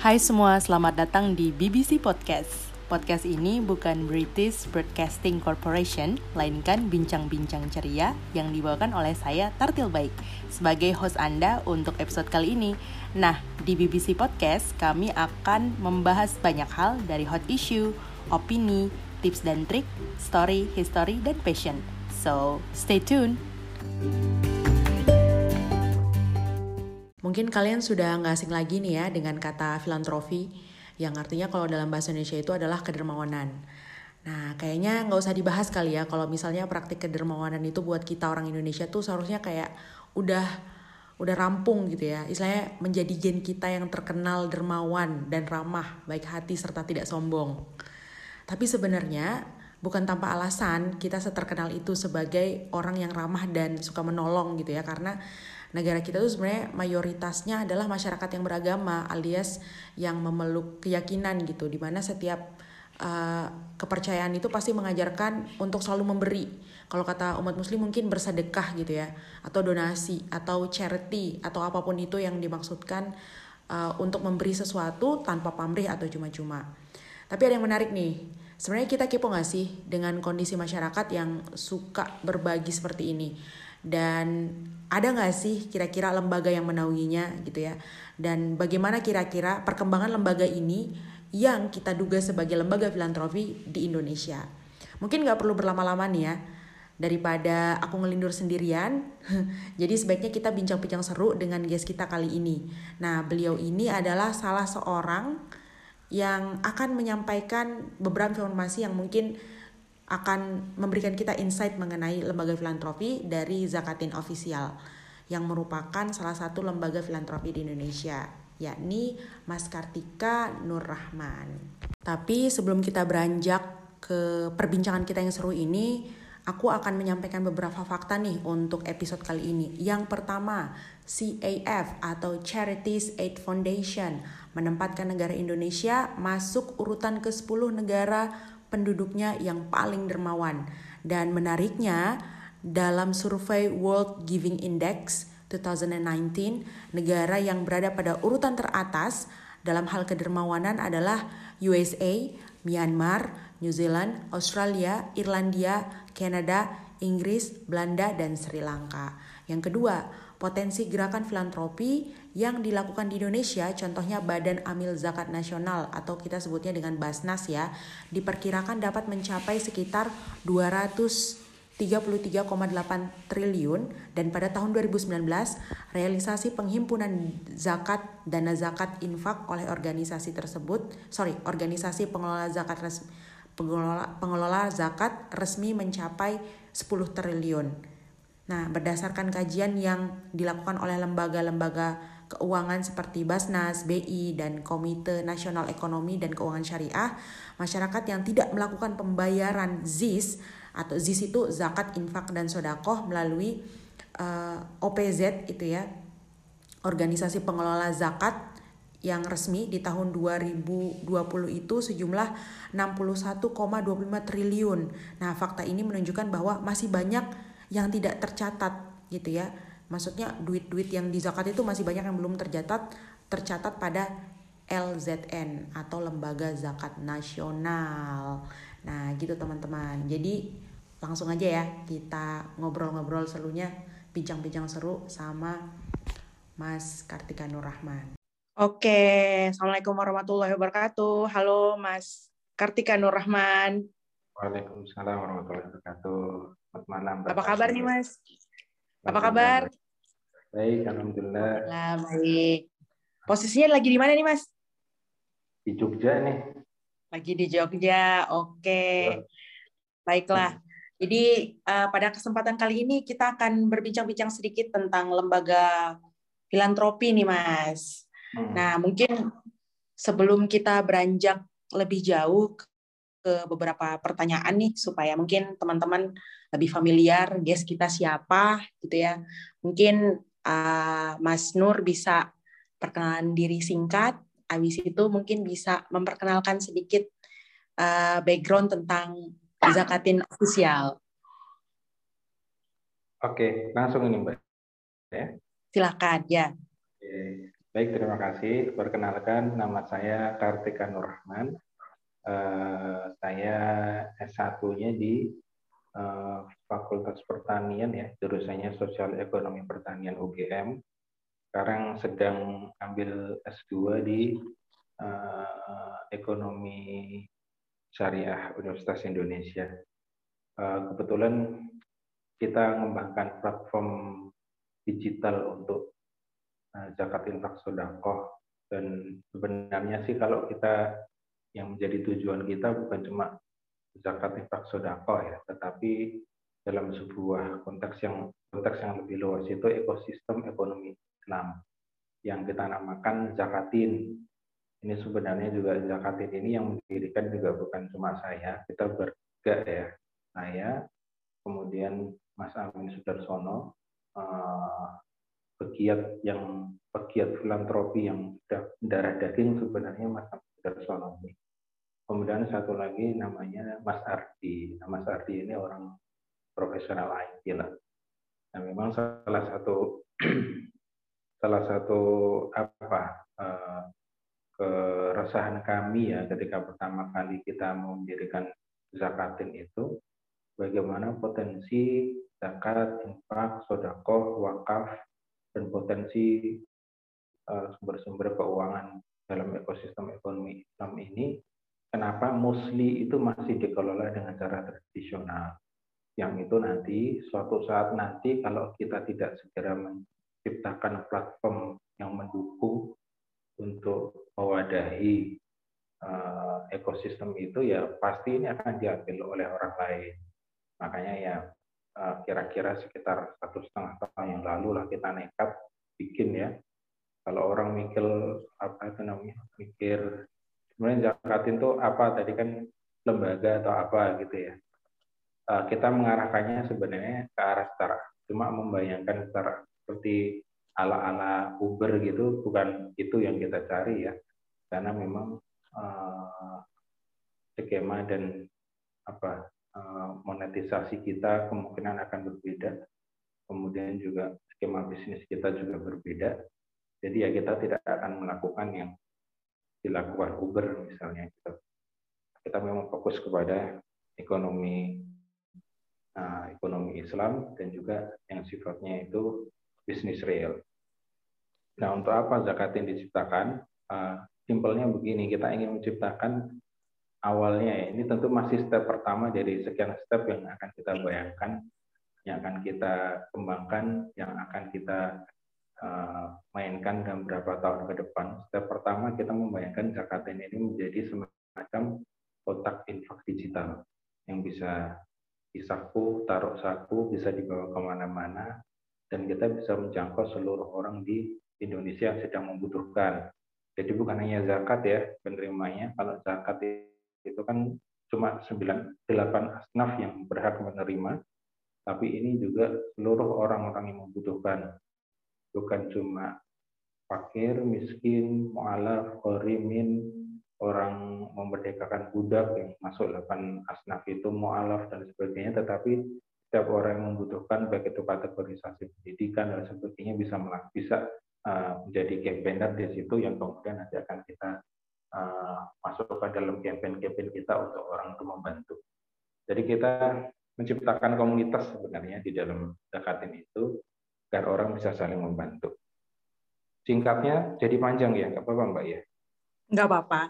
Hai semua, selamat datang di BBC Podcast. Podcast ini bukan British Broadcasting Corporation, melainkan bincang-bincang ceria yang dibawakan oleh saya Tartil Baik sebagai host Anda untuk episode kali ini. Nah, di BBC Podcast kami akan membahas banyak hal dari hot issue, opini, tips dan trik, story, history, dan passion. So, stay tuned. Mungkin kalian sudah nggak asing lagi nih ya dengan kata filantropi, yang artinya kalau dalam bahasa Indonesia itu adalah kedermawanan. Nah, kayaknya nggak usah dibahas kali ya kalau misalnya praktik kedermawanan itu buat kita orang Indonesia tuh seharusnya kayak udah udah rampung gitu ya. Istilahnya menjadi gen kita yang terkenal dermawan dan ramah, baik hati serta tidak sombong. Tapi sebenarnya bukan tanpa alasan kita seterkenal itu sebagai orang yang ramah dan suka menolong gitu ya karena negara kita tuh sebenarnya mayoritasnya adalah masyarakat yang beragama alias yang memeluk keyakinan gitu di mana setiap uh, kepercayaan itu pasti mengajarkan untuk selalu memberi. Kalau kata umat muslim mungkin bersedekah gitu ya atau donasi atau charity atau apa pun itu yang dimaksudkan uh, untuk memberi sesuatu tanpa pamrih atau cuma-cuma. Tapi ada yang menarik nih sebenarnya kita kepo gak sih dengan kondisi masyarakat yang suka berbagi seperti ini dan ada nggak sih kira-kira lembaga yang menaunginya gitu ya? Dan bagaimana kira-kira perkembangan lembaga ini yang kita duga sebagai lembaga filantropi di Indonesia? Mungkin nggak perlu berlama-lama nih ya. Daripada aku ngelindur sendirian jadi sebaiknya kita bincang-bincang seru dengan guest kita kali ini. Nah beliau ini adalah salah seorang yang akan menyampaikan beberapa informasi yang mungkin akan memberikan kita insight mengenai lembaga filantropi dari Zakatin Official yang merupakan salah satu lembaga filantropi di Indonesia yakni Mas Kartika Nur Rahman. Tapi sebelum kita beranjak ke perbincangan kita yang seru ini, aku akan menyampaikan beberapa fakta nih untuk episode kali ini. Yang pertama, CAF atau Charities Aid Foundation menempatkan negara Indonesia masuk urutan ke-10 negara penduduknya yang paling dermawan. Dan menariknya, dalam survei World Giving Index 2019, negara yang berada pada urutan teratas dalam hal kedermawanan adalah USA, Myanmar, New Zealand, Australia, Irlandia, Kanada, Inggris, Belanda, dan Sri Lanka. Yang kedua, potensi gerakan filantropi yang dilakukan di Indonesia, contohnya Badan Amil Zakat Nasional atau kita sebutnya dengan Basnas ya, diperkirakan dapat mencapai sekitar 233,8 triliun dan pada tahun 2019 realisasi penghimpunan zakat dana zakat infak oleh organisasi tersebut, sorry, organisasi pengelola zakat resmi pengelola, pengelola zakat resmi mencapai 10 triliun. Nah, berdasarkan kajian yang dilakukan oleh lembaga-lembaga keuangan seperti Basnas, BI, dan Komite Nasional Ekonomi dan Keuangan Syariah, masyarakat yang tidak melakukan pembayaran ZIS atau ZIS itu zakat, infak, dan sodakoh melalui uh, eh, OPZ itu ya, organisasi pengelola zakat yang resmi di tahun 2020 itu sejumlah 61,25 triliun. Nah, fakta ini menunjukkan bahwa masih banyak yang tidak tercatat gitu ya. Maksudnya duit-duit yang di zakat itu masih banyak yang belum tercatat tercatat pada LZN atau Lembaga Zakat Nasional. Nah, gitu teman-teman. Jadi langsung aja ya kita ngobrol-ngobrol serunya, bincang-bincang seru sama Mas Kartika Nur Rahman. Oke, Assalamualaikum warahmatullahi wabarakatuh. Halo Mas Kartika Nur Rahman. Waalaikumsalam warahmatullahi wabarakatuh. Selamat malam. Apa kabar nih Mas? Apa kabar? Baik, alhamdulillah. Nah, baik. Posisinya lagi di mana nih Mas? Di Jogja nih. Lagi di Jogja, oke. Baiklah. Jadi uh, pada kesempatan kali ini kita akan berbincang-bincang sedikit tentang lembaga filantropi nih Mas. Hmm. Nah mungkin sebelum kita beranjak lebih jauh ke beberapa pertanyaan nih supaya mungkin teman-teman lebih familiar guest kita siapa gitu ya. Mungkin uh, Mas Nur bisa perkenalan diri singkat, habis itu mungkin bisa memperkenalkan sedikit uh, background tentang zakatin ofisial. Oke, langsung ini Mbak. Ya. Silakan ya. Baik, terima kasih. Perkenalkan, nama saya Kartika Nurrahman. Uh, saya S1-nya di uh, Fakultas Pertanian ya, jurusannya Sosial Ekonomi Pertanian UGM. Sekarang sedang ambil S2 di uh, Ekonomi Syariah Universitas Indonesia. Uh, kebetulan kita mengembangkan platform digital untuk Eh, zakat infak sodakoh dan sebenarnya sih kalau kita yang menjadi tujuan kita bukan cuma zakat infak sodakoh ya. Tetapi dalam sebuah konteks yang konteks yang lebih luas itu ekosistem ekonomi Islam yang kita namakan zakatin. Ini sebenarnya juga zakatin ini yang mendirikan juga bukan cuma saya kita bertiga ya. Saya kemudian Mas Amin Sudarsono eh, pegiat yang pegiat filantropi yang darah daging sebenarnya Mas Darsono ini. Kemudian satu lagi namanya Mas Ardi. Nah, Mas Ardi ini orang profesional IT lah. Nah, memang salah satu salah satu apa uh, keresahan kami ya ketika pertama kali kita mendirikan zakatin itu bagaimana potensi zakat, infak, sodakoh, wakaf dan potensi eh, sumber-sumber keuangan dalam ekosistem ekonomi Islam ini, kenapa musli itu masih dikelola dengan cara tradisional? Yang itu nanti suatu saat nanti kalau kita tidak segera menciptakan platform yang mendukung untuk mewadahi uh, ekosistem itu ya pasti ini akan diambil oleh orang lain. Makanya ya Eh, kira-kira sekitar satu setengah tahun yang lalu lah kita nekat bikin ya. Kalau orang mikir apa itu namanya mikir sebenarnya zakatin itu apa tadi kan lembaga atau apa gitu ya. Eh, kita mengarahkannya sebenarnya ke arah setara. Cuma membayangkan secara seperti ala-ala Uber gitu bukan itu yang kita cari ya. Karena memang uh, skema dan apa Eh, monetisasi kita kemungkinan akan berbeda. Kemudian juga skema bisnis kita juga berbeda. Jadi ya kita tidak akan melakukan yang dilakukan Uber misalnya. Kita, kita memang fokus kepada ekonomi uh, ekonomi Islam dan juga yang sifatnya itu bisnis real. Nah untuk apa zakat yang diciptakan? Uh, simpelnya begini, kita ingin menciptakan awalnya ya. Ini tentu masih step pertama dari sekian step yang akan kita bayangkan, yang akan kita kembangkan, yang akan kita uh, mainkan dalam beberapa tahun ke depan. Step pertama kita membayangkan Jakarta ini menjadi semacam kotak infak digital yang bisa disaku, taruh saku, bisa dibawa ke mana-mana, dan kita bisa menjangkau seluruh orang di Indonesia yang sedang membutuhkan. Jadi bukan hanya zakat ya penerimanya, kalau zakat itu kan cuma 9, 8 asnaf yang berhak menerima, tapi ini juga seluruh orang-orang yang membutuhkan. Bukan cuma fakir, miskin, mu'alaf, korimin, orang memerdekakan budak yang masuk 8 asnaf itu mu'alaf dan sebagainya, tetapi setiap orang yang membutuhkan baik itu kategorisasi pendidikan dan sebagainya bisa bisa uh, menjadi campaigner di situ yang kemudian nanti akan kita uh, masuk ke dalam campaign-campaign kita untuk orang itu membantu. Jadi kita menciptakan komunitas sebenarnya di dalam zakatin itu agar orang bisa saling membantu. Singkatnya jadi panjang ya, nggak apa-apa Mbak ya? Nggak apa-apa.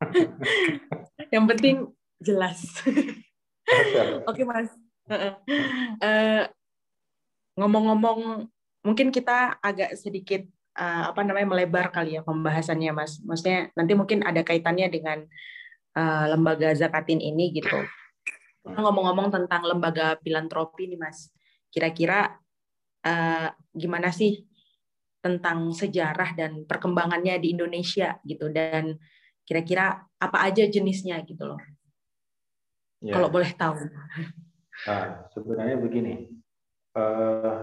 Yang penting jelas. Oke Mas. Eh, ngomong-ngomong, mungkin kita agak sedikit uh, apa namanya melebar kali ya pembahasannya Mas. Maksudnya nanti mungkin ada kaitannya dengan uh, lembaga zakatin ini gitu. Ngomong-ngomong tentang lembaga filantropi nih Mas. Kira-kira uh, gimana sih tentang sejarah dan perkembangannya di Indonesia gitu dan kira-kira apa aja jenisnya gitu loh. Ya. Kalau boleh tahu. Nah, sebenarnya begini,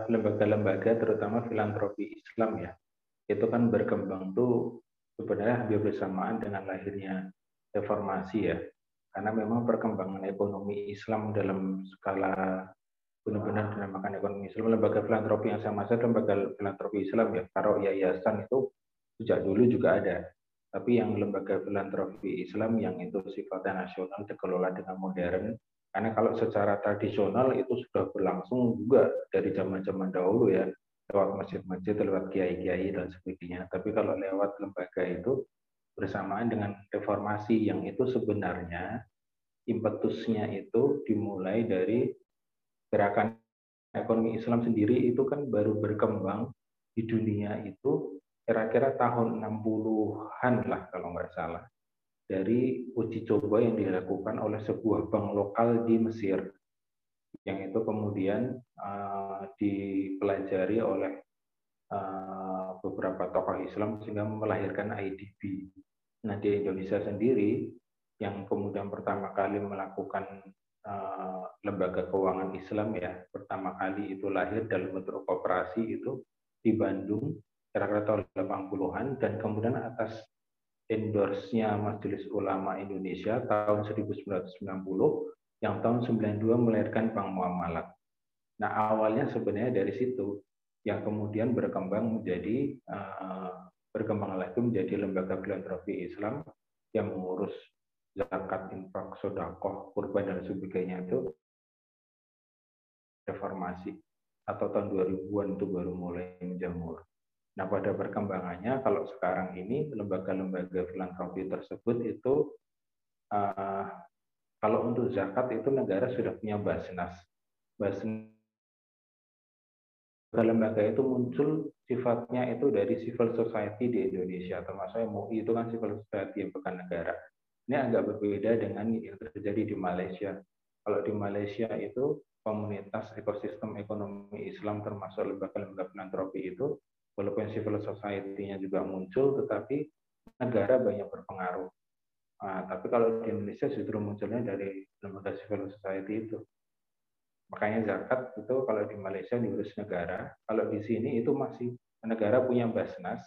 lembaga-lembaga terutama filantropi Islam ya itu kan berkembang tuh sebenarnya hampir bersamaan dengan lahirnya reformasi ya. Karena memang perkembangan ekonomi Islam dalam skala benar-benar dinamakan ekonomi Islam, lembaga filantropi yang sama saja lembaga filantropi Islam ya. Kalau yayasan itu sejak dulu juga ada. Tapi yang lembaga filantropi Islam yang itu sifatnya nasional dikelola dengan modern, karena kalau secara tradisional itu sudah berlangsung juga dari zaman-zaman dahulu ya, lewat masjid-masjid, lewat kiai-kiai dan sebagainya. Tapi kalau lewat lembaga itu bersamaan dengan reformasi yang itu sebenarnya impetusnya itu dimulai dari gerakan ekonomi Islam sendiri itu kan baru berkembang di dunia itu kira-kira tahun 60-an lah kalau nggak salah dari uji coba yang dilakukan oleh sebuah bank lokal di Mesir yang itu kemudian uh, dipelajari oleh uh, beberapa tokoh Islam sehingga melahirkan IDB. Nah di Indonesia sendiri yang kemudian pertama kali melakukan lembaga keuangan Islam ya pertama kali itu lahir dalam bentuk kooperasi itu di Bandung kira-kira tahun 80-an dan kemudian atas endorse-nya Majelis Ulama Indonesia tahun 1990 yang tahun 92 melahirkan Bank Muamalat. Nah awalnya sebenarnya dari situ yang kemudian berkembang menjadi uh, berkembang lagi menjadi lembaga filantropi Islam yang mengurus zakat, infak, sodakoh, kurban, dan sebagainya itu reformasi atau tahun 2000-an itu baru mulai menjamur. Nah, pada perkembangannya, kalau sekarang ini lembaga-lembaga filantropi tersebut itu uh, kalau untuk zakat itu negara sudah punya basnas. Basnas lembaga itu muncul sifatnya itu dari civil society di Indonesia, termasuk MUI itu kan civil society yang bukan negara. Ini agak berbeda dengan yang terjadi di Malaysia. Kalau di Malaysia itu komunitas ekosistem ekonomi Islam termasuk lembaga-lembaga filantropi itu, walaupun civil society-nya juga muncul, tetapi negara banyak berpengaruh. Nah, tapi kalau di Indonesia justru munculnya dari lembaga civil society itu. Makanya zakat itu kalau di Malaysia diurus negara, kalau di sini itu masih negara punya basnas,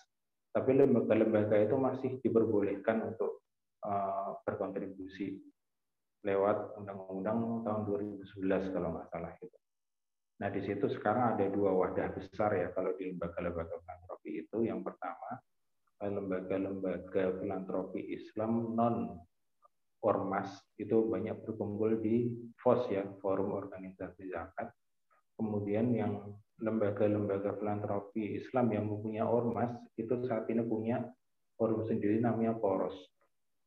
tapi lembaga-lembaga itu masih diperbolehkan untuk Eh, berkontribusi lewat undang-undang tahun 2011 kalau nggak salah itu. Nah di situ sekarang ada dua wadah besar ya kalau di lembaga-lembaga filantropi itu. Yang pertama eh, lembaga-lembaga filantropi Islam non ormas itu banyak berkumpul di FOS ya Forum Organisasi Zakat. Kemudian yang lembaga-lembaga filantropi Islam yang mempunyai ormas itu saat ini punya forum sendiri namanya Poros.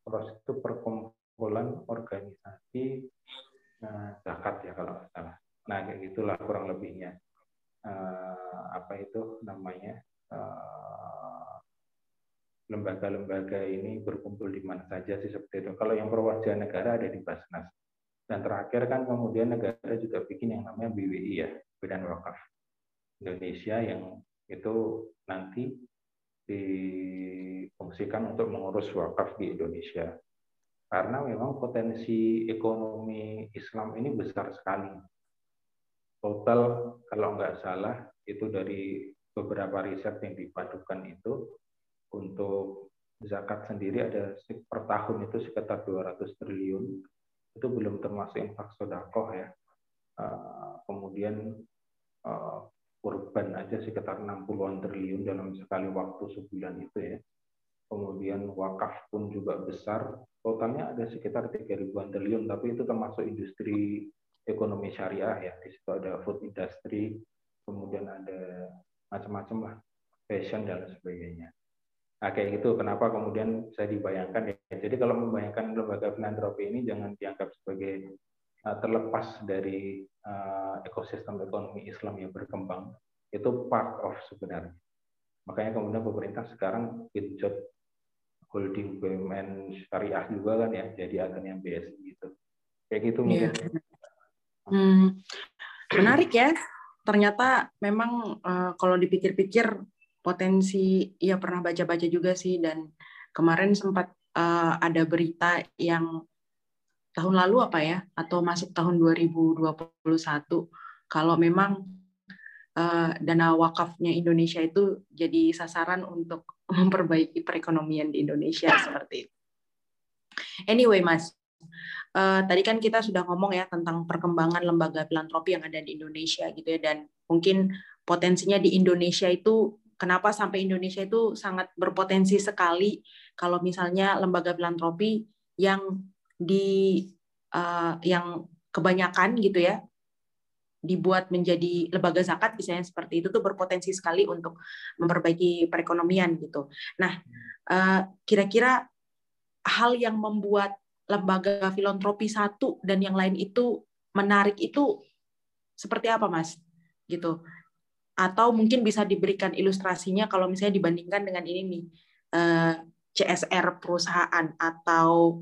Poros itu perkumpulan organisasi uh, zakat ya kalau nggak salah. Nah kayak gitulah kurang lebihnya. Uh, apa itu namanya uh, lembaga-lembaga ini berkumpul di mana saja sih seperti itu. Kalau yang perwakilan negara ada di Basnas. Dan terakhir kan kemudian negara juga bikin yang namanya BWI ya, Badan Wakaf Indonesia yang itu nanti difungsikan untuk mengurus wakaf di Indonesia. Karena memang potensi ekonomi Islam ini besar sekali. Total kalau nggak salah itu dari beberapa riset yang dipadukan itu untuk zakat sendiri ada per tahun itu sekitar 200 triliun. Itu belum termasuk infak sodakoh ya. Eh, kemudian kurban aja sekitar 60-an triliun dalam sekali waktu sebulan itu ya. Kemudian wakaf pun juga besar, totalnya ada sekitar 3 ribuan triliun, tapi itu termasuk industri ekonomi syariah ya. Di situ ada food industry, kemudian ada macam-macam lah, fashion dan sebagainya. Nah, kayak gitu. Kenapa kemudian saya dibayangkan ya. Jadi kalau membayangkan lembaga filantropi ini jangan dianggap sebagai uh, terlepas dari uh, ekosistem ekonomi Islam yang berkembang itu part of sebenarnya. Makanya kemudian pemerintah sekarang genjot holding BUMN syariah juga kan ya, jadi agen yang BSI gitu. Kayak gitu yeah. Hmm. Menarik ya. Ternyata memang uh, kalau dipikir-pikir potensi ya pernah baca-baca juga sih dan kemarin sempat uh, ada berita yang tahun lalu apa ya atau masuk tahun 2021 kalau memang uh, dana wakafnya Indonesia itu jadi sasaran untuk memperbaiki perekonomian di Indonesia seperti itu. Anyway, Mas, uh, tadi kan kita sudah ngomong ya tentang perkembangan lembaga filantropi yang ada di Indonesia gitu ya dan mungkin potensinya di Indonesia itu kenapa sampai Indonesia itu sangat berpotensi sekali kalau misalnya lembaga filantropi yang di uh, yang kebanyakan gitu ya dibuat menjadi lembaga zakat misalnya seperti itu tuh berpotensi sekali untuk memperbaiki perekonomian gitu. Nah, eh, kira-kira hal yang membuat lembaga filantropi satu dan yang lain itu menarik itu seperti apa, Mas? Gitu. Atau mungkin bisa diberikan ilustrasinya kalau misalnya dibandingkan dengan ini nih eh, CSR perusahaan atau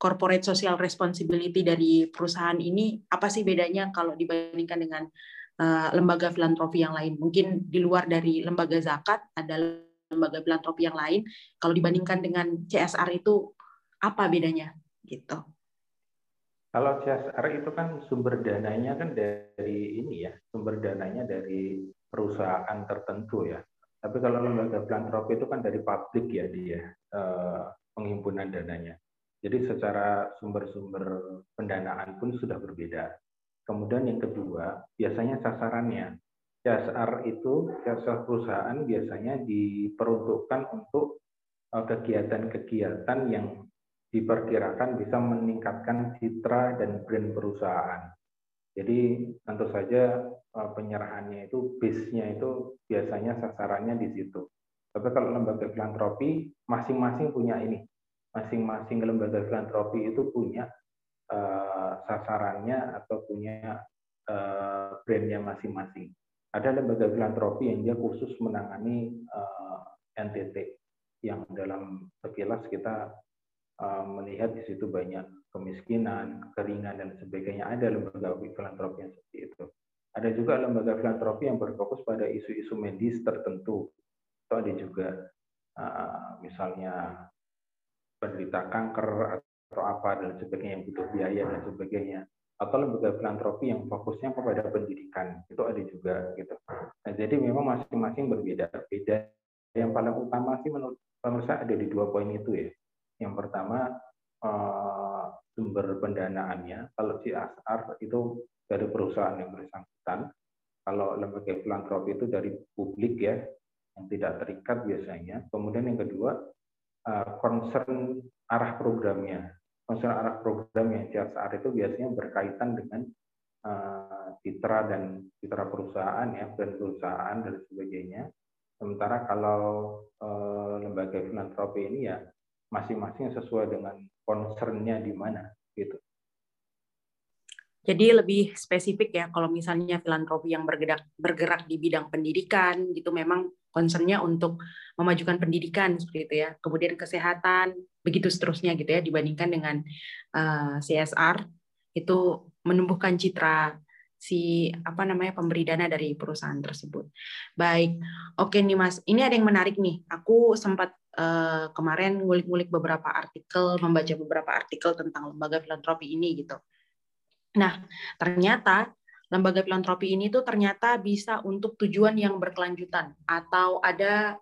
corporate social responsibility dari perusahaan ini apa sih bedanya kalau dibandingkan dengan uh, lembaga filantropi yang lain? Mungkin di luar dari lembaga zakat ada lembaga filantropi yang lain. Kalau dibandingkan dengan CSR itu apa bedanya? Gitu. Kalau CSR itu kan sumber dananya kan dari ini ya, sumber dananya dari perusahaan tertentu ya. Tapi kalau lembaga filantropi itu kan dari publik ya dia eh, penghimpunan dananya. Jadi secara sumber-sumber pendanaan pun sudah berbeda. Kemudian yang kedua, biasanya sasarannya. CSR itu, CSR perusahaan biasanya diperuntukkan untuk eh, kegiatan-kegiatan yang diperkirakan bisa meningkatkan citra dan brand perusahaan. Jadi tentu saja eh, penyerahannya itu base-nya itu biasanya sasarannya di situ. Tapi kalau lembaga filantropi masing-masing punya ini masing-masing lembaga filantropi itu punya uh, sasarannya atau punya uh, brandnya masing-masing. Ada lembaga filantropi yang dia khusus menangani uh, eh, NTT yang dalam sekilas kita uh, melihat di situ banyak kemiskinan, keringan dan sebagainya. Ada lembaga filantropi yang seperti itu. Ada juga lembaga filantropi yang berfokus pada isu-isu medis tertentu. Itu ada juga uh, misalnya penderita kanker atau apa dan sebagainya yang butuh biaya dan sebagainya atau lembaga filantropi yang fokusnya kepada pendidikan itu ada juga gitu. Nah, jadi memang masing-masing berbeda. Beda yang paling utama sih menurut, saya ada di dua poin itu ya. Yang pertama uh, sumber pendanaannya. Kalau CSR itu dari perusahaan yang bersangkutan. Kalau lembaga filantropi itu dari publik ya yang tidak terikat biasanya. Kemudian yang kedua Eh, concern arah programnya. Concern arah programnya CSR itu biasanya berkaitan dengan uh, citra dan citra perusahaan ya, brand perusahaan dan sebagainya. Sementara kalau uh, lembaga filantropi ini ya masing-masing sesuai dengan concernnya di mana gitu. Jadi lebih spesifik ya kalau misalnya filantropi yang bergerak bergerak di bidang pendidikan gitu memang concernnya untuk memajukan pendidikan seperti itu ya. Kemudian kesehatan begitu seterusnya gitu ya dibandingkan dengan uh, eh, CSR itu menumbuhkan citra si apa namanya pemberi dana dari perusahaan tersebut. Baik, oke nih Mas, ini ada yang menarik nih. Aku sempat uh, kemarin ngulik-ngulik beberapa artikel, membaca beberapa artikel tentang lembaga filantropi ini gitu. Nah, ternyata lembaga filantropi ini tuh ternyata bisa untuk tujuan yang berkelanjutan atau ada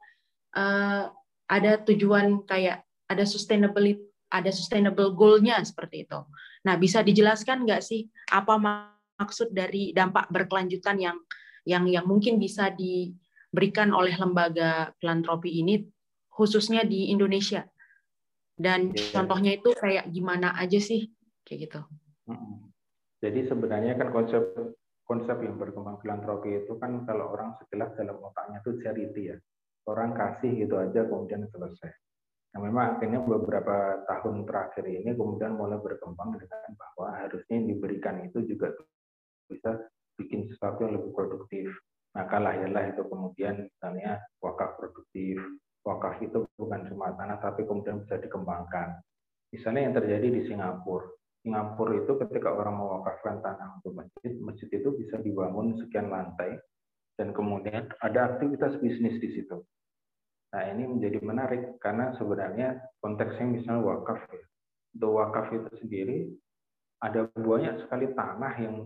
uh, ada tujuan kayak ada sustainability ada sustainable goal-nya seperti itu. Nah, bisa dijelaskan nggak sih apa maksud dari dampak berkelanjutan yang yang yang mungkin bisa diberikan oleh lembaga filantropi ini khususnya di Indonesia? Dan yeah. contohnya itu kayak gimana aja sih kayak gitu. Jadi sebenarnya kan konsep konsep yang berkembang filantropi itu kan kalau orang sekilas dalam otaknya itu charity ya. Orang kasih gitu aja kemudian selesai. Nah memang akhirnya beberapa tahun terakhir ini kemudian mulai berkembang dengan bahwa harusnya yang diberikan itu juga bisa bikin sesuatu yang lebih produktif. Maka lahirlah itu kemudian misalnya wakaf produktif. Wakaf itu bukan cuma tanah tapi kemudian bisa dikembangkan. Misalnya yang terjadi di Singapura Singapura itu ketika orang mewakafkan tanah untuk masjid, masjid itu bisa dibangun sekian lantai dan kemudian ada aktivitas bisnis di situ. Nah ini menjadi menarik karena sebenarnya konteksnya misalnya wakaf ya. Untuk wakaf itu sendiri ada banyak sekali tanah yang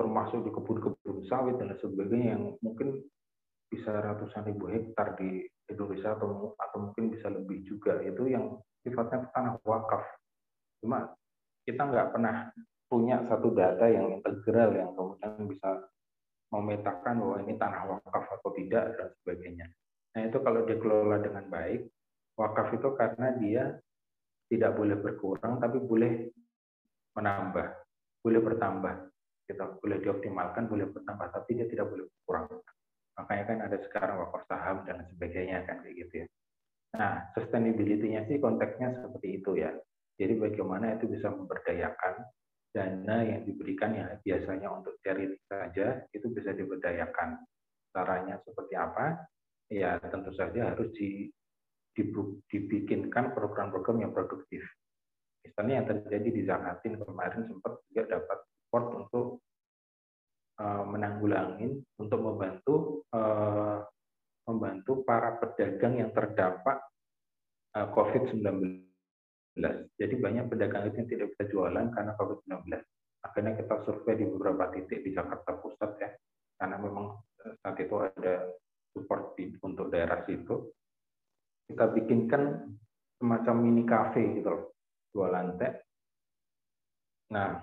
termasuk di kebun-kebun sawit dan sebagainya yang mungkin bisa ratusan ribu hektar di Indonesia atau atau mungkin bisa lebih juga itu yang sifatnya tanah wakaf. Cuma kita nggak pernah punya satu data yang integral yang kemudian bisa memetakan bahwa ini tanah wakaf atau tidak dan sebagainya. Nah itu kalau dikelola dengan baik, wakaf itu karena dia tidak boleh berkurang tapi boleh menambah, boleh bertambah. Kita boleh dioptimalkan, boleh bertambah, tapi dia tidak boleh berkurang. Makanya kan ada sekarang wakaf saham dan sebagainya kan kayak gitu ya. Nah, sustainability-nya sih konteksnya seperti itu ya. Jadi bagaimana itu bisa memberdayakan dana yang diberikan ya biasanya untuk charity saja itu bisa diberdayakan. Caranya seperti apa? Ya tentu saja harus di, dibikinkan program-program yang produktif. Misalnya yang terjadi di Zakatin kemarin sempat juga dapat support untuk menanggulangi, untuk membantu uh, membantu para pedagang yang terdampak eh, COVID-19 jadi banyak pedagang itu yang tidak bisa jualan karena COVID-19. Akhirnya kita survei di beberapa titik di Jakarta Pusat ya, karena memang eh, saat itu ada support untuk daerah situ. Kita bikinkan semacam mini cafe gitu loh, dua lantai. Nah,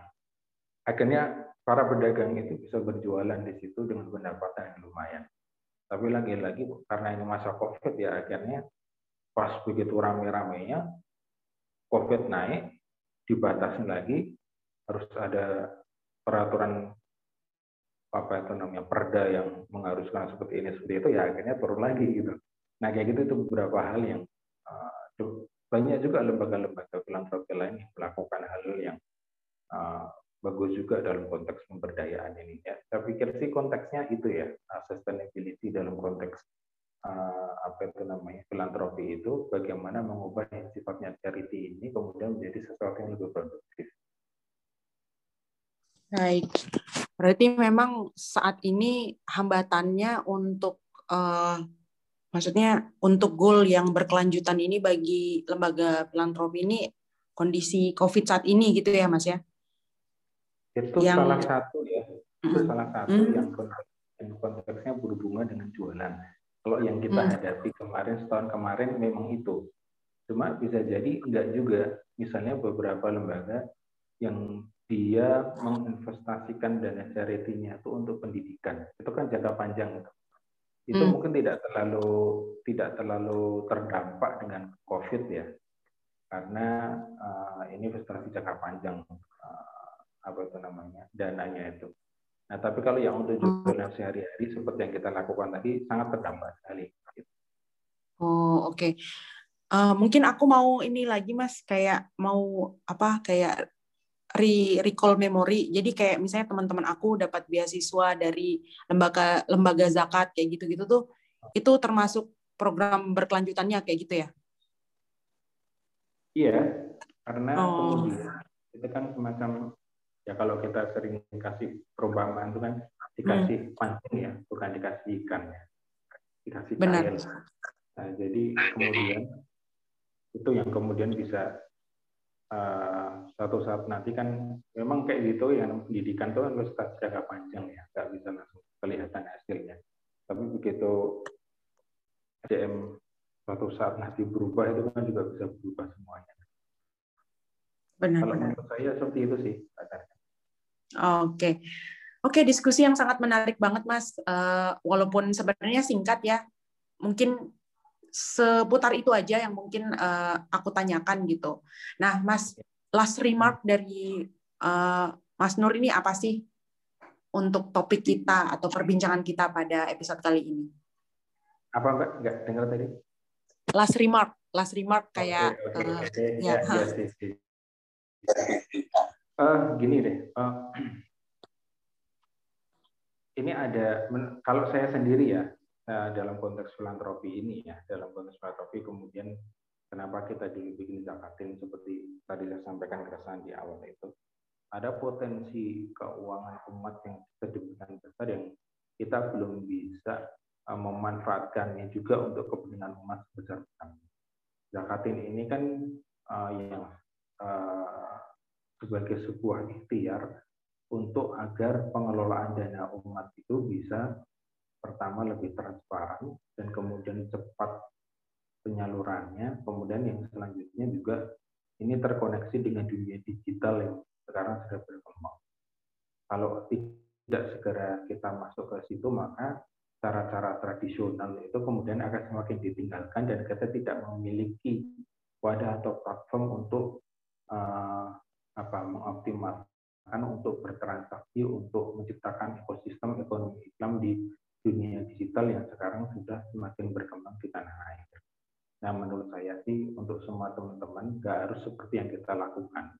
akhirnya para pedagang itu bisa berjualan di situ dengan pendapatan yang lumayan. Tapi lagi-lagi karena ini masa COVID ya akhirnya pas begitu rame-ramenya COVID naik, dibatasi lagi, harus ada peraturan apa itu namanya perda yang mengharuskan seperti ini seperti itu ya akhirnya turun lagi gitu. Nah kayak gitu itu beberapa hal yang uh, banyak juga lembaga-lembaga filantropi lain yang melakukan hal yang uh, bagus juga dalam konteks pemberdayaan ini ya. Saya pikir sih konteksnya itu ya sustainability dalam konteks uh, apa itu namanya filantropi itu bagaimana mengubah yang sifatnya charity ini kemudian menjadi sesuatu yang lebih produktif. Baik, berarti memang saat ini hambatannya untuk uh, maksudnya untuk goal yang berkelanjutan ini bagi lembaga filantropi ini kondisi COVID saat ini gitu ya Mas ya? Itu yang... salah satu ya, itu mm. salah satu mm. yang konteksnya berhubungan dengan jualan. Kalau yang kita hmm. hadapi kemarin setahun kemarin memang itu. Cuma bisa jadi enggak juga. Misalnya beberapa lembaga yang dia menginvestasikan dana charity-nya itu untuk pendidikan. Itu kan jangka panjang itu. Hmm. mungkin tidak terlalu tidak terlalu terdampak dengan COVID ya. Karena uh, ini investasi jangka panjang apa itu namanya? dananya itu. Nah, tapi kalau yang untuk jualan sehari-hari seperti yang kita lakukan tadi sangat terdampak sekali. Oh, oke. Okay. Uh, eh, mungkin aku mau ini lagi Mas kayak mau apa kayak re recall memory. Jadi kayak misalnya teman-teman aku dapat beasiswa dari lembaga lembaga zakat kayak gitu-gitu tuh itu termasuk program berkelanjutannya kayak gitu ya? Iya, karena oh. kemudian itu kan semacam ya kalau kita sering kasih perumpamaan itu kan dikasih hmm. pancing ya bukan dikasih ikan ya dikasih Benar. kail nah jadi kemudian itu yang kemudian bisa uh, suatu saat nanti kan memang kayak gitu yang pendidikan itu kan harus jangka panjang ya nggak bisa langsung kelihatan hasilnya tapi begitu ADM suatu saat nanti berubah itu kan juga bisa berubah semuanya Benar, Kalau benar. menurut saya seperti itu sih. Oke, oke diskusi yang sangat menarik banget mas. Uh, walaupun sebenarnya singkat ya, mungkin seputar itu aja yang mungkin uh, aku tanyakan gitu. Nah, mas, last remark dari uh, Mas Nur ini apa sih untuk topik kita atau perbincangan kita pada episode kali ini? Apa mbak? Enggak dengar tadi? Last remark, last remark kayak okay, okay, uh, okay. ya. ya, ya Uh, gini deh, uh, ini ada kalau saya sendiri ya uh, dalam konteks filantropi ini ya dalam konteks filantropi kemudian kenapa kita dulu bikin zakatin seperti tadi saya sampaikan keresahan di awal itu ada potensi keuangan umat yang sedemikian besar yang kita belum bisa memanfaatkannya juga untuk kepentingan umat sebesar besarnya. Zakatin ini kan uh, yang uh, sebagai sebuah ikhtiar untuk agar pengelolaan dana umat itu bisa pertama lebih transparan dan kemudian cepat penyalurannya, kemudian yang selanjutnya juga ini terkoneksi dengan dunia digital yang sekarang sudah berkembang. Kalau tidak segera kita masuk ke situ, maka cara-cara tradisional itu kemudian akan semakin ditinggalkan dan kita tidak memiliki wadah atau platform untuk uh, apa mengoptimalkan untuk bertransaksi untuk menciptakan ekosistem ekonomi Islam di dunia digital yang sekarang sudah semakin berkembang di tanah air. Nah, menurut saya sih untuk semua teman-teman nggak harus seperti yang kita lakukan,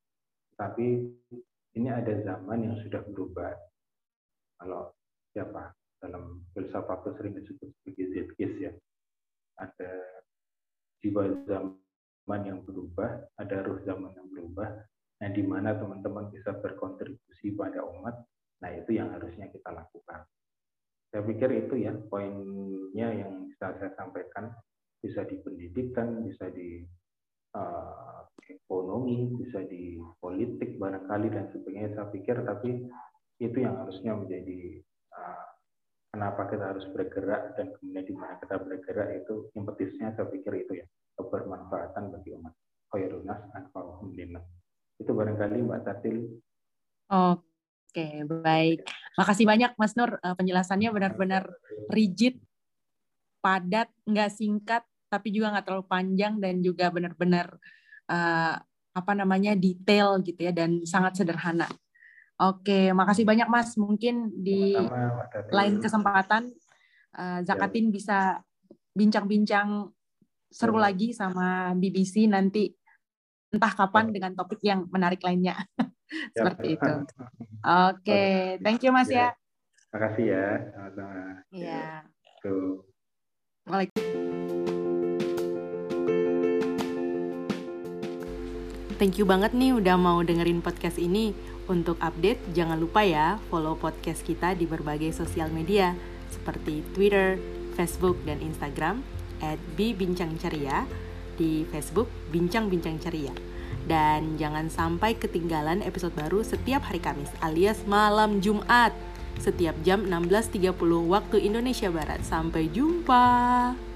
tapi ini ada zaman yang sudah berubah. Kalau siapa dalam filsafat sering disebut sebagai zeitgeist ya. Ada jiwa zaman yang berubah, ada ruh zaman yang berubah, nah di mana teman-teman bisa berkontribusi pada umat, nah itu yang harusnya kita lakukan. Saya pikir itu ya poinnya yang bisa saya sampaikan, bisa di pendidikan, bisa di uh, ekonomi, bisa di politik barangkali dan sebagainya. Saya pikir tapi itu yang harusnya menjadi uh, kenapa kita harus bergerak dan kemudian di mana kita bergerak itu impetusnya saya pikir itu ya kebermanfaatan bagi umat khairunas anfa'uhum itu barangkali Mbak Tatil Oke, baik. Makasih banyak Mas Nur eh, penjelasannya benar-benar rigid, padat, nggak singkat, tapi juga nggak terlalu panjang dan juga benar-benar uh, apa namanya detail gitu ya dan sangat sederhana. Oke, makasih banyak Mas. Mungkin di lain kesempatan uh, Zakatin ya. bisa bincang-bincang seru ya. lagi sama BBC nanti entah kapan ya. dengan topik yang menarik lainnya. Seperti itu. Oke, thank you Mas ya. Terima kasih ya. Sama-sama. Iya. Thank you banget nih udah mau dengerin podcast ini. Untuk update, jangan lupa ya follow podcast kita di berbagai sosial media seperti Twitter, Facebook, dan Instagram at Bincang Ceria di Facebook Bincang Bincang Ceria. Dan jangan sampai ketinggalan episode baru setiap hari Kamis alias malam Jumat setiap jam 16.30 waktu Indonesia Barat. Sampai jumpa.